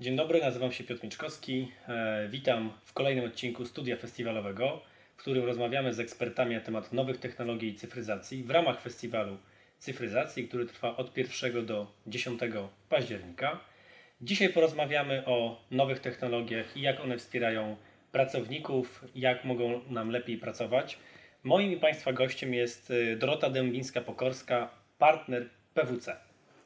Dzień dobry, nazywam się Piotr Miczkowski. E, Witam w kolejnym odcinku Studia Festiwalowego, w którym rozmawiamy z ekspertami na temat nowych technologii i cyfryzacji w ramach festiwalu cyfryzacji, który trwa od 1 do 10 października. Dzisiaj porozmawiamy o nowych technologiach i jak one wspierają pracowników, jak mogą nam lepiej pracować. Moim i Państwa gościem jest y, Dorota Dębińska-Pokorska, partner PWC.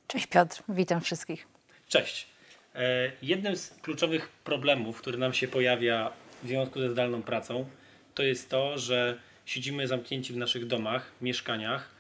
Cześć Piotr, witam wszystkich. Cześć. E, Jednym z kluczowych problemów, który nam się pojawia w związku ze zdalną pracą, to jest to, że siedzimy zamknięci w naszych domach, mieszkaniach.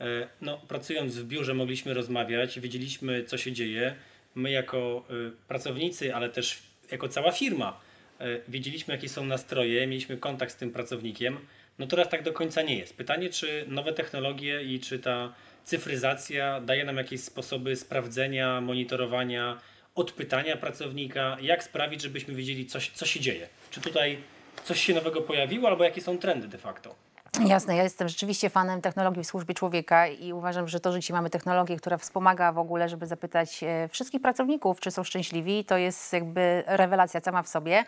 E, No, pracując w biurze mogliśmy rozmawiać, wiedzieliśmy co się dzieje. My jako y, pracownicy, ale też jako cała firma e, wiedzieliśmy jakie są nastroje, mieliśmy kontakt z tym pracownikiem. No teraz tak do końca nie jest. Pytanie, czy nowe technologie i czy ta cyfryzacja daje nam jakieś sposoby sprawdzenia, monitorowania, odpytania pracownika, jak sprawić, żebyśmy wiedzieli, co, co się dzieje. Czy tutaj coś się nowego pojawiło, albo jakie są trendy de facto. Jasne, ja jestem rzeczywiście fanem technologii w służbie człowieka i uważam, że to, że dzisiaj mamy technologię, która wspomaga w ogóle, żeby zapytać e, wszystkich pracowników, czy są szczęśliwi, to jest jakby rewelacja sama w sobie.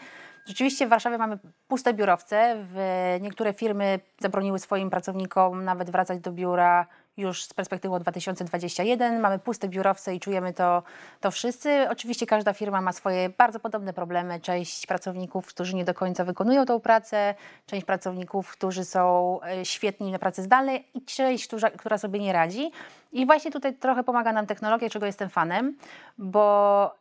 Rzeczywiście w Warszawie mamy puste biurowce. W, niektóre firmy zabroniły swoim pracownikom nawet wracać do biura już z perspektywą 2021. Mamy puste biurowce i czujemy to, to wszyscy. Oczywiście każda firma ma swoje bardzo podobne problemy. Część pracowników, którzy nie do końca wykonują tą pracę, część pracowników, którzy są e, świetni na pracy zdalnej i część, która, która sobie nie radzi. I właśnie tutaj trochę pomaga nam technologia, czego jestem fanem, bo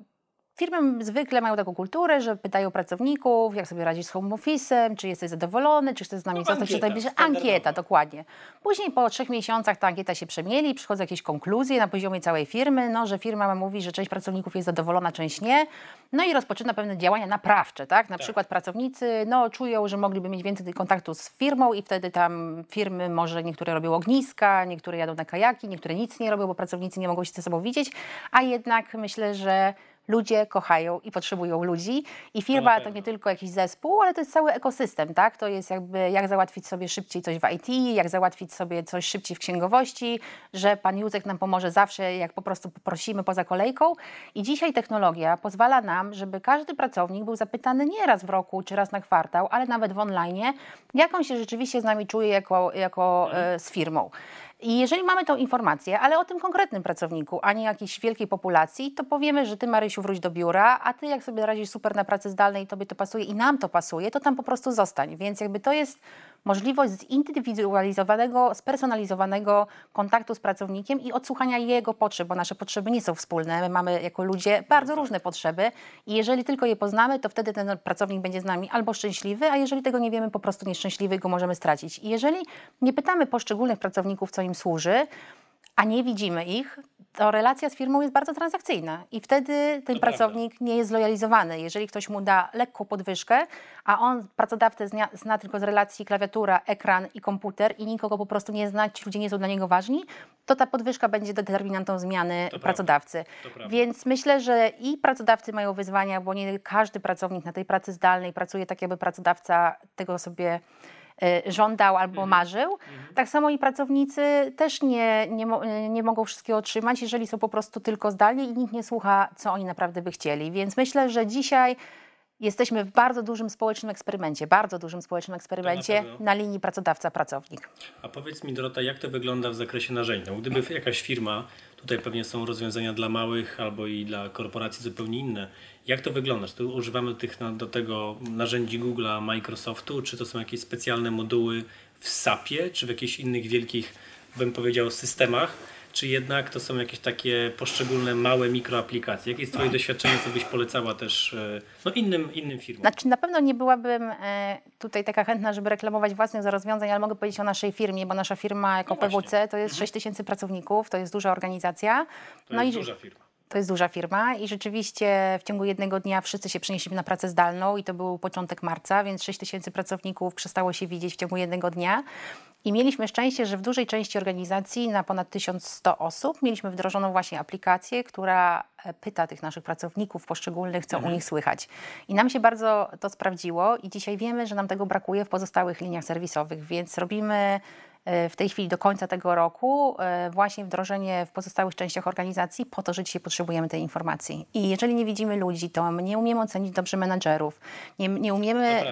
Firmy zwykle mają taką kulturę, że pytają pracowników, jak sobie radzisz z home office'em, czy jesteś zadowolony, czy chcesz z nami No, zostać przez ankieta, dokładnie. Później po trzech miesiącach ta ankieta się przemieli, przychodzą jakieś konkluzje na poziomie całej firmy, no, że firma mówi, że część pracowników jest zadowolona, część nie. No i rozpoczyna pewne działania naprawcze, tak? Na przykład pracownicy no, czują, że mogliby mieć więcej kontaktu z firmą i wtedy tam firmy może niektóre robią ogniska, niektóre jadą na kajaki, niektóre nic nie robią, bo pracownicy nie mogą się ze sobą widzieć, a jednak myślę, że ludzie kochają i potrzebują ludzi i firma to, pewno. nie tylko jakiś zespół, ale to jest cały ekosystem, tak? To jest jakby jak załatwić sobie szybciej coś w IT, jak załatwić sobie coś szybciej w księgowości, że pan Józek nam pomoże zawsze, jak po prostu poprosimy poza kolejką. I dzisiaj technologia pozwala nam, żeby każdy pracownik był zapytany nie raz w roku czy raz na kwartał, ale nawet w online, jak on się rzeczywiście z nami czuje jako, jako e, z firmą. I jeżeli mamy tą informację, ale o tym konkretnym pracowniku, a nie jakiejś wielkiej populacji, to powiemy, że ty Marysiu wróć do biura, a ty jak sobie radzisz super na pracy zdalnej, tobie to pasuje i nam to pasuje, to tam po prostu zostań. Więc jakby to jest możliwość zindywidualizowanego, spersonalizowanego kontaktu z pracownikiem i odsłuchania jego potrzeb, bo nasze potrzeby nie są wspólne. My mamy jako ludzie bardzo różne potrzeby i jeżeli tylko je poznamy, to wtedy ten pracownik będzie z nami albo szczęśliwy, a jeżeli tego nie wiemy, po prostu nieszczęśliwy go możemy stracić. I jeżeli nie pytamy poszczególnych pracowników, co im służy, a nie widzimy ich, to relacja z firmą jest bardzo transakcyjna i wtedy ten To pracownik nie jest zlojalizowany. Jeżeli ktoś mu da lekką podwyżkę, a on pracodawcę zna, zna tylko z relacji klawiatura, ekran i komputer i nikogo po prostu nie zna, ci ludzie nie są dla niego ważni, to ta podwyżka będzie determinantą zmiany prawda. pracodawcy. To prawda. Więc myślę, że i pracodawcy mają wyzwania, bo nie każdy pracownik na tej pracy zdalnej pracuje tak, jakby pracodawca tego sobie żądał albo Mhm. marzył. Tak samo i pracownicy też nie, nie, y, nie mogą wszystkiego otrzymać, jeżeli są po prostu tylko zdalnie i nikt nie słucha, co oni naprawdę by chcieli. Więc myślę, że dzisiaj jesteśmy w bardzo dużym społecznym eksperymencie, bardzo dużym społecznym eksperymencie pewno. na linii pracodawca-pracownik. A powiedz mi, Dorota, jak to wygląda w zakresie narzędzi? No, gdyby jakaś firma, tutaj pewnie są rozwiązania dla małych albo i dla korporacji zupełnie inne. Jak to wygląda? Czy tu używamy tych do tego narzędzi Google'a, Microsoftu, czy to są jakieś specjalne moduły w SAP-ie, czy w jakichś innych wielkich, bym powiedział, systemach? Czy jednak to są jakieś takie poszczególne małe mikroaplikacje? Jakie jest Twoje doświadczenie, co byś polecała też e, no, innym, innym firmom? Znaczy na pewno nie byłabym e, tutaj taka chętna, żeby reklamować własnych rozwiązań, ale mogę powiedzieć o naszej firmie, bo nasza firma jako No. PWC to jest 6 tysięcy pracowników, to jest duża organizacja. To no jest i duża firma. to jest duża firma i rzeczywiście w ciągu jednego dnia wszyscy się przenieśli na pracę zdalną i to był początek marca, więc 6 tysięcy pracowników przestało się widzieć w ciągu jednego dnia. I mieliśmy szczęście, że w dużej części organizacji na ponad 1100 osób mieliśmy wdrożoną właśnie aplikację, która e, pyta tych naszych pracowników poszczególnych, co u nich słychać. I nam się bardzo to sprawdziło i dzisiaj wiemy, że nam tego brakuje w pozostałych liniach serwisowych, więc robimy e, w tej chwili do końca tego roku e, właśnie wdrożenie w pozostałych częściach organizacji po to, że dzisiaj potrzebujemy tej informacji. I jeżeli nie widzimy ludzi, to nie umiemy ocenić dobrze menadżerów, nie, nie umiemy.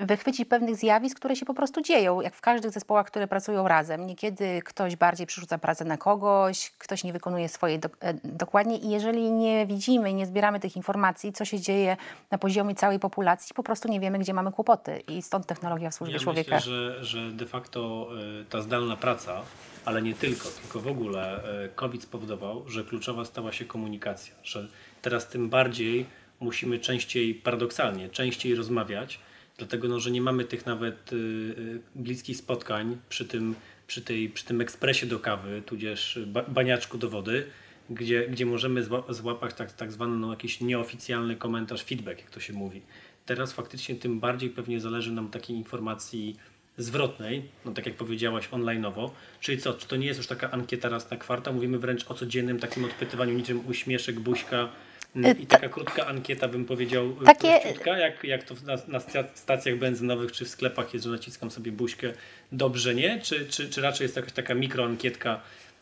Wychwycić pewnych zjawisk, które się po prostu dzieją, jak w każdych zespołach, które pracują razem. Niekiedy ktoś bardziej przerzuca pracę na kogoś, ktoś nie wykonuje swojej do, e, dokładnie i jeżeli nie widzimy nie zbieramy tych informacji, co się dzieje na poziomie całej populacji, po prostu nie wiemy, gdzie mamy kłopoty i stąd technologia w służbie Ja człowieka. myślę, że, że de facto y, ta zdalna praca, ale nie tylko, tylko w ogóle y, COVID spowodował, że kluczowa stała się komunikacja, że teraz tym bardziej musimy częściej, paradoksalnie, częściej rozmawiać, dlatego no, że nie mamy tych nawet y, y, bliskich spotkań przy tym, przy, tej, przy tym ekspresie do kawy, tudzież ba, baniaczku do wody, gdzie, gdzie możemy zła- złapać tak, tak zwany no, jakiś nieoficjalny komentarz, feedback, jak to się mówi. Teraz faktycznie tym bardziej pewnie zależy nam takiej informacji zwrotnej, no tak jak powiedziałaś, online'owo. Czyli co, czy to nie jest już taka ankieta raz na kwartał? Mówimy wręcz o codziennym takim odpytywaniu, niczym uśmieszek, buźka. E, I taka krótka ankieta, bym powiedział, Takie- prościutka, jak, jak to na, na sta- stacjach benzynowych czy w sklepach jest, że naciskam sobie buźkę, dobrze, nie? Czy, czy, czy raczej jest jakaś taka mikroankietka,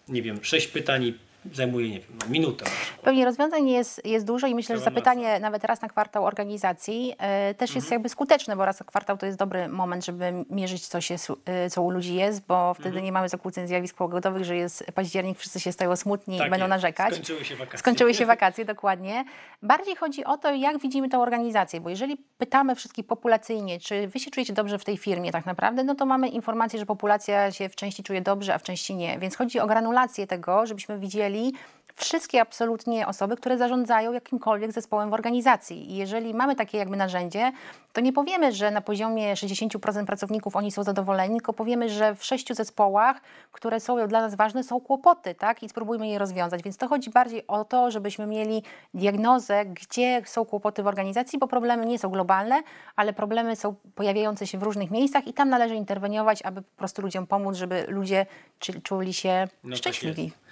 nie wiem, sześć pytań i zajmuje, nie wiem, no, minutę. Pewnie rozwiązań jest, jest dużo i myślę, że zapytanie nawet raz na kwartał organizacji e, też jest jakby skuteczne, bo raz na kwartał to jest dobry moment, żeby mierzyć, co, się, e, co u ludzi jest, bo wtedy nie mamy zakłóceń zjawisk pogodowych, że jest październik, wszyscy się stają smutni i Tak będą jest. narzekać. Skończyły się wakacje. Skończyły się wakacje, dokładnie. Bardziej chodzi o to, jak widzimy tę organizację, bo jeżeli pytamy wszystkich populacyjnie, czy wy się czujecie dobrze w tej firmie tak naprawdę, no to mamy informację, że populacja się w części czuje dobrze, a w części nie. Więc chodzi o granulację tego, żebyśmy widzieli wszystkie absolutnie osoby, które zarządzają jakimkolwiek zespołem w organizacji. I jeżeli mamy takie jakby narzędzie, to nie powiemy, że na poziomie 60% pracowników oni są zadowoleni, tylko powiemy, że w sześciu zespołach, które są dla nas ważne, są kłopoty, tak? I spróbujmy je rozwiązać. Więc to chodzi bardziej o to, żebyśmy mieli diagnozę, gdzie są kłopoty w organizacji, bo problemy nie są globalne, ale problemy są pojawiające się w różnych miejscach i tam należy interweniować, aby po prostu ludziom pomóc, żeby ludzie czuli się No tak szczęśliwi. jest.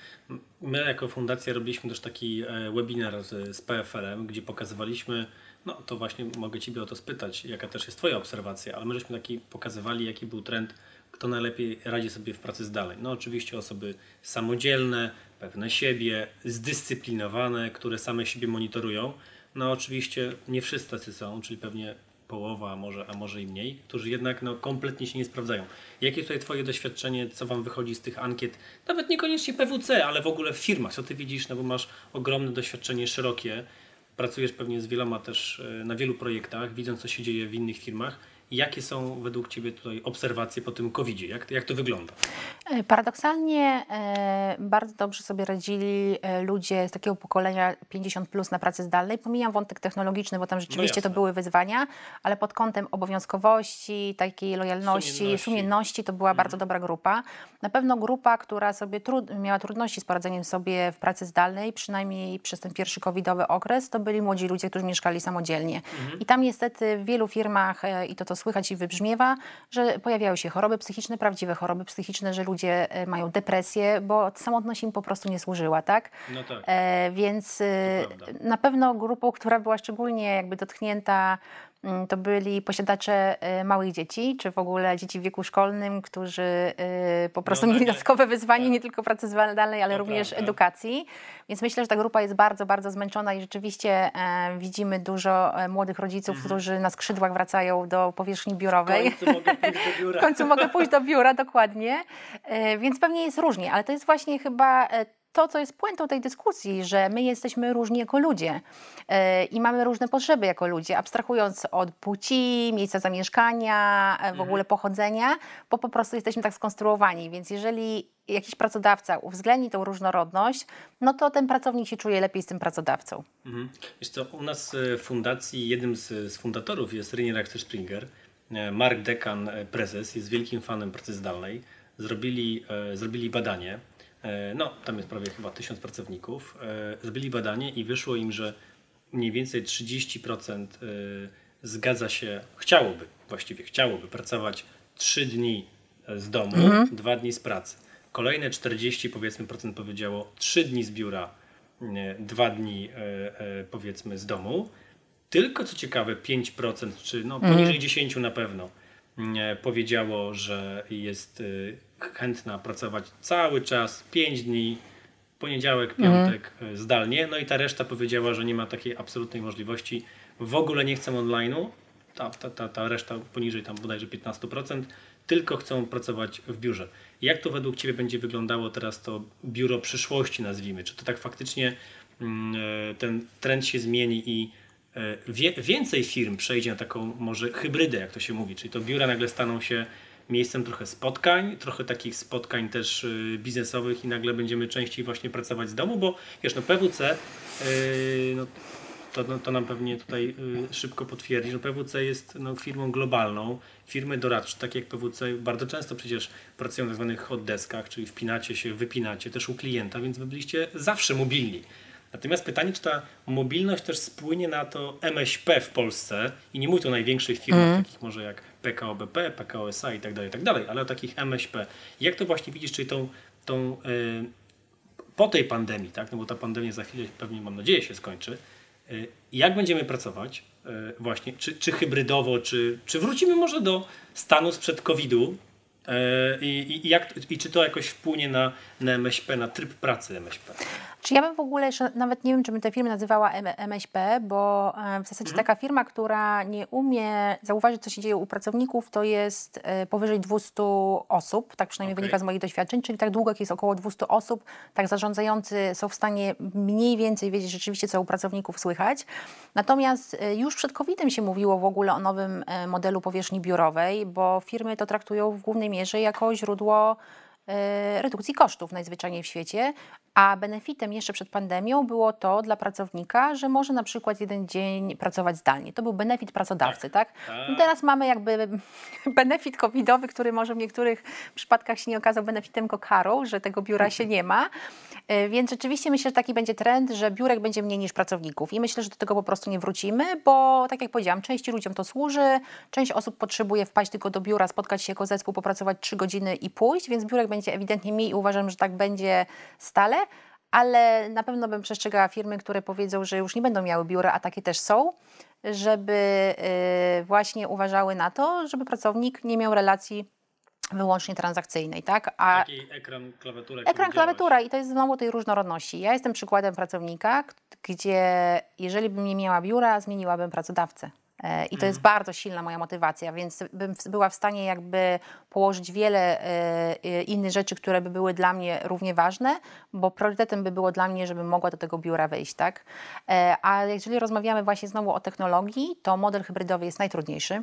My jako fundacja robiliśmy też taki e, webinar z, z PFR-em, gdzie pokazywaliśmy, no to właśnie mogę Ciebie o to spytać, jaka też jest Twoja obserwacja, ale my żeśmy taki pokazywali, jaki był trend, kto najlepiej radzi sobie w pracy zdalnej. No oczywiście osoby samodzielne, pewne siebie, zdyscyplinowane, które same siebie monitorują. No oczywiście nie wszyscy są, czyli pewnie połowa, a może, a może i mniej, którzy jednak no, kompletnie się nie sprawdzają. Jakie tutaj Twoje doświadczenie, co Wam wychodzi z tych ankiet, nawet niekoniecznie PWC, ale w ogóle w firmach, co Ty widzisz, no bo masz ogromne doświadczenie, szerokie, pracujesz pewnie z wieloma też e, na wielu projektach, widząc co się dzieje w innych firmach. Jakie są według Ciebie tutaj obserwacje po tym COVID-zie? Jak, jak to wygląda? E, Paradoksalnie e, bardzo dobrze sobie radzili e, ludzie z takiego pokolenia 50 plus na pracy zdalnej. Pomijam wątek technologiczny, bo tam rzeczywiście to jasne. były wyzwania, ale pod kątem obowiązkowości, takiej lojalności, Sumienności. sumienności, to była bardzo dobra grupa. Na pewno grupa, która sobie trud, miała trudności z poradzeniem sobie w pracy zdalnej, przynajmniej przez ten pierwszy covidowy okres, to byli młodzi ludzie, którzy mieszkali samodzielnie. I tam niestety w wielu firmach, i to to słychać i wybrzmiewa, że pojawiały się choroby psychiczne, prawdziwe choroby psychiczne, że ludzie e, mają depresję, bo samotność im po prostu nie służyła, tak? No tak. E, więc e, na pewno grupą, która była szczególnie jakby dotknięta, to byli posiadacze e, małych dzieci, czy w ogóle dzieci w wieku szkolnym, którzy e, po prostu No, mieli dodatkowe wyzwanie nie tylko pracy zdalnej, ale To również prawda. edukacji. Więc myślę, że ta grupa jest bardzo, bardzo zmęczona i rzeczywiście e, widzimy dużo e, młodych rodziców, którzy na skrzydłach wracają do powierzchni W biurowej. końcu mogę pójść do biura. W końcu mogę pójść do biura, dokładnie. E, Więc pewnie jest różnie, ale to jest właśnie chyba to, co jest puentą tej dyskusji, że my jesteśmy różni jako ludzie e, i mamy różne potrzeby jako ludzie, abstrahując od płci, miejsca zamieszkania, e, w ogóle pochodzenia, bo po prostu jesteśmy tak skonstruowani. Więc jeżeli jakiś pracodawca uwzględni tą różnorodność, no to ten pracownik się czuje lepiej z tym pracodawcą. Mhm. Wiesz co, u nas e, w fundacji jednym z, z fundatorów jest Reinier Axel Springer. Mark Dekan, prezes, jest wielkim fanem pracy zdalnej. Zrobili, zrobili badanie, no tam jest prawie chyba tysiąc pracowników. E, zrobili badanie i wyszło im, że mniej więcej 30% e, zgadza się, chciałoby, właściwie chciałoby pracować 3 dni z domu, 2 dni z pracy. Kolejne 40 powiedzmy procent powiedziało 3 dni z biura, nie, dwa dni e, e, powiedzmy z domu. Tylko co ciekawe 5% czy no poniżej 10 na pewno powiedziało, że jest e, chętna pracować cały czas, 5 dni, poniedziałek, piątek e, zdalnie, no i ta reszta powiedziała, że nie ma takiej absolutnej możliwości, w ogóle nie chcą online'u, ta, ta, ta, ta reszta poniżej tam bodajże 15%, tylko chcą pracować w biurze. Jak to według Ciebie będzie wyglądało teraz to biuro przyszłości, nazwijmy? Czy to tak faktycznie mm, e, ten trend się zmieni i e, wie, więcej firm przejdzie na taką może hybrydę, jak to się mówi, czyli to biura nagle staną się miejscem trochę spotkań, trochę takich spotkań też y, biznesowych i nagle będziemy częściej właśnie pracować z domu, bo wiesz, no PWC, yy, no, to, no, to nam pewnie tutaj y, szybko potwierdzi, że PWC jest no, firmą globalną. Firmy doradcze, takie jak PWC, bardzo często przecież pracują na zwanych hot deskach, czyli wpinacie się, wypinacie też u klienta, więc wy byliście zawsze mobilni. Natomiast pytanie, czy ta mobilność też spłynie na to MŚP w Polsce? I nie mówię tu o największych firmach, takich może jak PKO BP, PKO SA i tak dalej, i tak dalej, ale o takich MŚP. Jak to właśnie widzisz, czyli tą, tą y, po tej pandemii, tak, no bo ta pandemia za chwilę pewnie mam nadzieję się skończy, y, jak będziemy pracować y, właśnie, czy, czy hybrydowo, czy, czy wrócimy może do stanu sprzed COVID-u? I, i, jak, i czy to jakoś wpłynie na, na MŚP, na tryb pracy MŚP? Czy ja bym w ogóle jeszcze nawet nie wiem, czy bym tę firmę nazywała MŚP, bo e, w zasadzie taka firma, która nie umie zauważyć, co się dzieje u pracowników, to jest e, powyżej 200 osób, tak przynajmniej Okej. wynika z moich doświadczeń, czyli tak długo, jak jest około 200 osób, tak zarządzający są w stanie mniej więcej wiedzieć rzeczywiście, co u pracowników słychać. Natomiast e, już przed COVID-em się mówiło w ogóle o nowym modelu powierzchni biurowej, bo firmy to traktują w głównej mierze jako źródło redukcji kosztów najzwyczajniej w świecie, a benefitem jeszcze przed pandemią było to dla pracownika, że może na przykład jeden dzień pracować zdalnie. To był benefit pracodawcy, tak? tak. No teraz mamy jakby benefit covidowy, który może w niektórych przypadkach się nie okazał benefitem, tylko karą, że tego biura się nie ma. E, Więc rzeczywiście myślę, że taki będzie trend, że biurek będzie mniej niż pracowników i myślę, że do tego po prostu nie wrócimy, bo tak jak powiedziałam, części ludziom to służy, część osób potrzebuje wpaść tylko do biura, spotkać się jako zespół, popracować trzy godziny i pójść, więc biurek będzie ewidentnie mniej i uważam, że tak będzie stale. Ale na pewno bym przestrzegała firmy, które powiedzą, że już nie będą miały biura, a takie też są, żeby y, właśnie uważały na to, żeby pracownik nie miał relacji wyłącznie transakcyjnej, tak? A Taki ekran, klawiatura. Ekran, klawiatura i to jest znowu tej różnorodności. Ja jestem przykładem pracownika, gdzie jeżeli bym nie miała biura, zmieniłabym pracodawcę. E, I to jest bardzo silna moja motywacja, więc bym była w stanie jakby położyć wiele e, e, innych rzeczy, które by były dla mnie równie ważne, bo priorytetem by było dla mnie, żebym mogła do tego biura wejść, tak? A jeżeli rozmawiamy właśnie znowu o technologii, to model hybrydowy jest najtrudniejszy. e,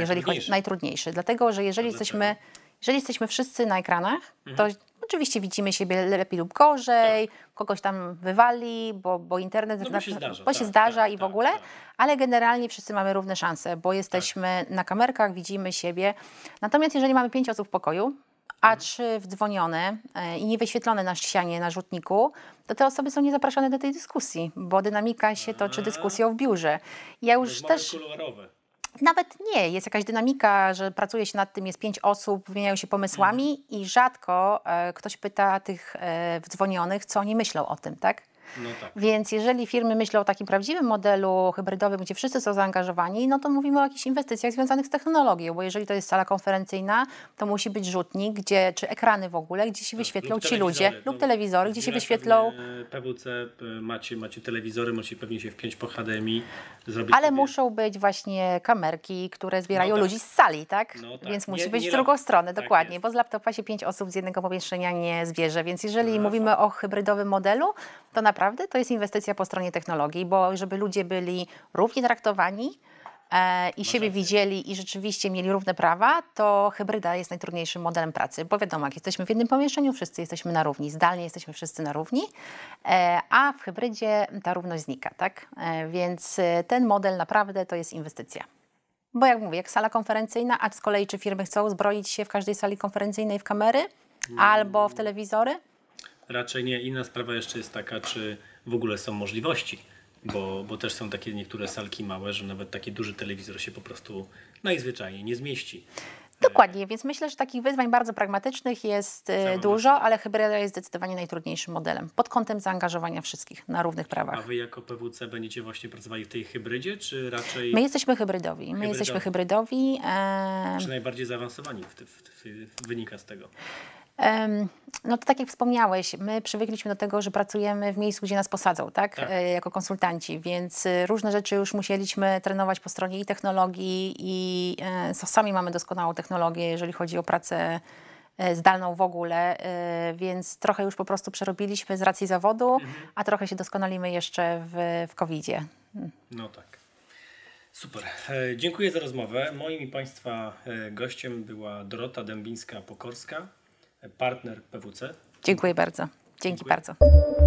Jeżeli chodzi Najtrudniejszy. najtrudniejszy, dlatego że jeżeli jesteśmy jeżeli jesteśmy wszyscy na ekranach, to oczywiście widzimy siebie lepiej lub gorzej, kogoś tam wywali, bo, bo internet No bo się zdarza, bo się tak, zdarza tak, i w tak, ogóle, tak. ale generalnie wszyscy mamy równe szanse, bo jesteśmy na kamerkach, widzimy siebie. Natomiast jeżeli mamy pięć osób w pokoju, a trzy wdzwonione e, i nie wyświetlone na ścianie, na rzutniku, to te osoby są niezapraszane do tej dyskusji, bo dynamika się toczy dyskusją w biurze. Ja już Rozmowy też... kuluarowe. Nawet nie, jest jakaś dynamika, że pracuje się nad tym, jest pięć osób, wymieniają się pomysłami i rzadko e, ktoś pyta tych e, wdzwonionych, co oni myślą o tym, tak? No tak. Więc jeżeli firmy myślą o takim prawdziwym modelu hybrydowym, gdzie wszyscy są zaangażowani, no to mówimy o jakichś inwestycjach związanych z technologią, bo jeżeli to jest sala konferencyjna, to musi być rzutnik, gdzie, czy ekrany w ogóle, gdzie się wyświetlą Lub ci ludzie, no, lub telewizory, gdzie się wyświetlą PWC, y, macie, macie telewizory, możecie pewnie się wpiąć po HDMI, zrobić Ale sobie- muszą być właśnie kamerki, które zbierają No tak. ludzi z sali, tak? No tak. Więc musi Nie- być nie w drugą lap- stronę, tak dokładnie, jest. bo z laptopa się pięć osób z jednego pomieszczenia nie zbierze. Więc jeżeli No, mówimy o hybrydowym modelu, to naprawdę to jest inwestycja po stronie technologii, bo żeby ludzie byli równie traktowani e, i siebie widzieli i rzeczywiście mieli równe prawa, to hybryda jest najtrudniejszym modelem pracy. Bo wiadomo, jak jesteśmy w jednym pomieszczeniu, wszyscy jesteśmy na równi, zdalnie jesteśmy wszyscy na równi, e, a w hybrydzie ta równość znika, tak? E, Więc e, ten model naprawdę to jest inwestycja. Bo jak mówię, jak sala konferencyjna, a z kolei czy firmy chcą zbroić się w każdej sali konferencyjnej w kamery albo w telewizory? Raczej nie. Inna sprawa jeszcze jest taka, czy w ogóle są możliwości, bo, bo też są takie niektóre salki małe, że nawet taki duży telewizor się po prostu najzwyczajniej nie zmieści. Dokładnie, więc myślę, że takich wyzwań bardzo pragmatycznych jest e, Cała dużo, ale hybryda jest zdecydowanie najtrudniejszym modelem pod kątem zaangażowania wszystkich na równych A prawach. wy jako PWC będziecie właśnie pracowali w tej hybrydzie, czy raczej My jesteśmy hybrydowi. My Hybrydowi. jesteśmy hybrydowi. e, czy najbardziej zaawansowani w, w, w, wynika z tego? No to tak jak wspomniałeś, my przywykliśmy do tego, że pracujemy w miejscu, gdzie nas posadzą, tak? Tak. E, Jako konsultanci, więc e, różne rzeczy już musieliśmy trenować po stronie i technologii i e, sami mamy doskonałą technologię, jeżeli chodzi o pracę zdalną w ogóle, więc trochę już po prostu przerobiliśmy z racji zawodu, a trochę się doskonalimy jeszcze w, w COVID-zie. No tak. Super. Dziękuję za rozmowę. Moim i Państwa gościem była Dorota Dębińska-Pokorska, partner PWC. Dziękuję bardzo. Dzięki Dziękuję. bardzo.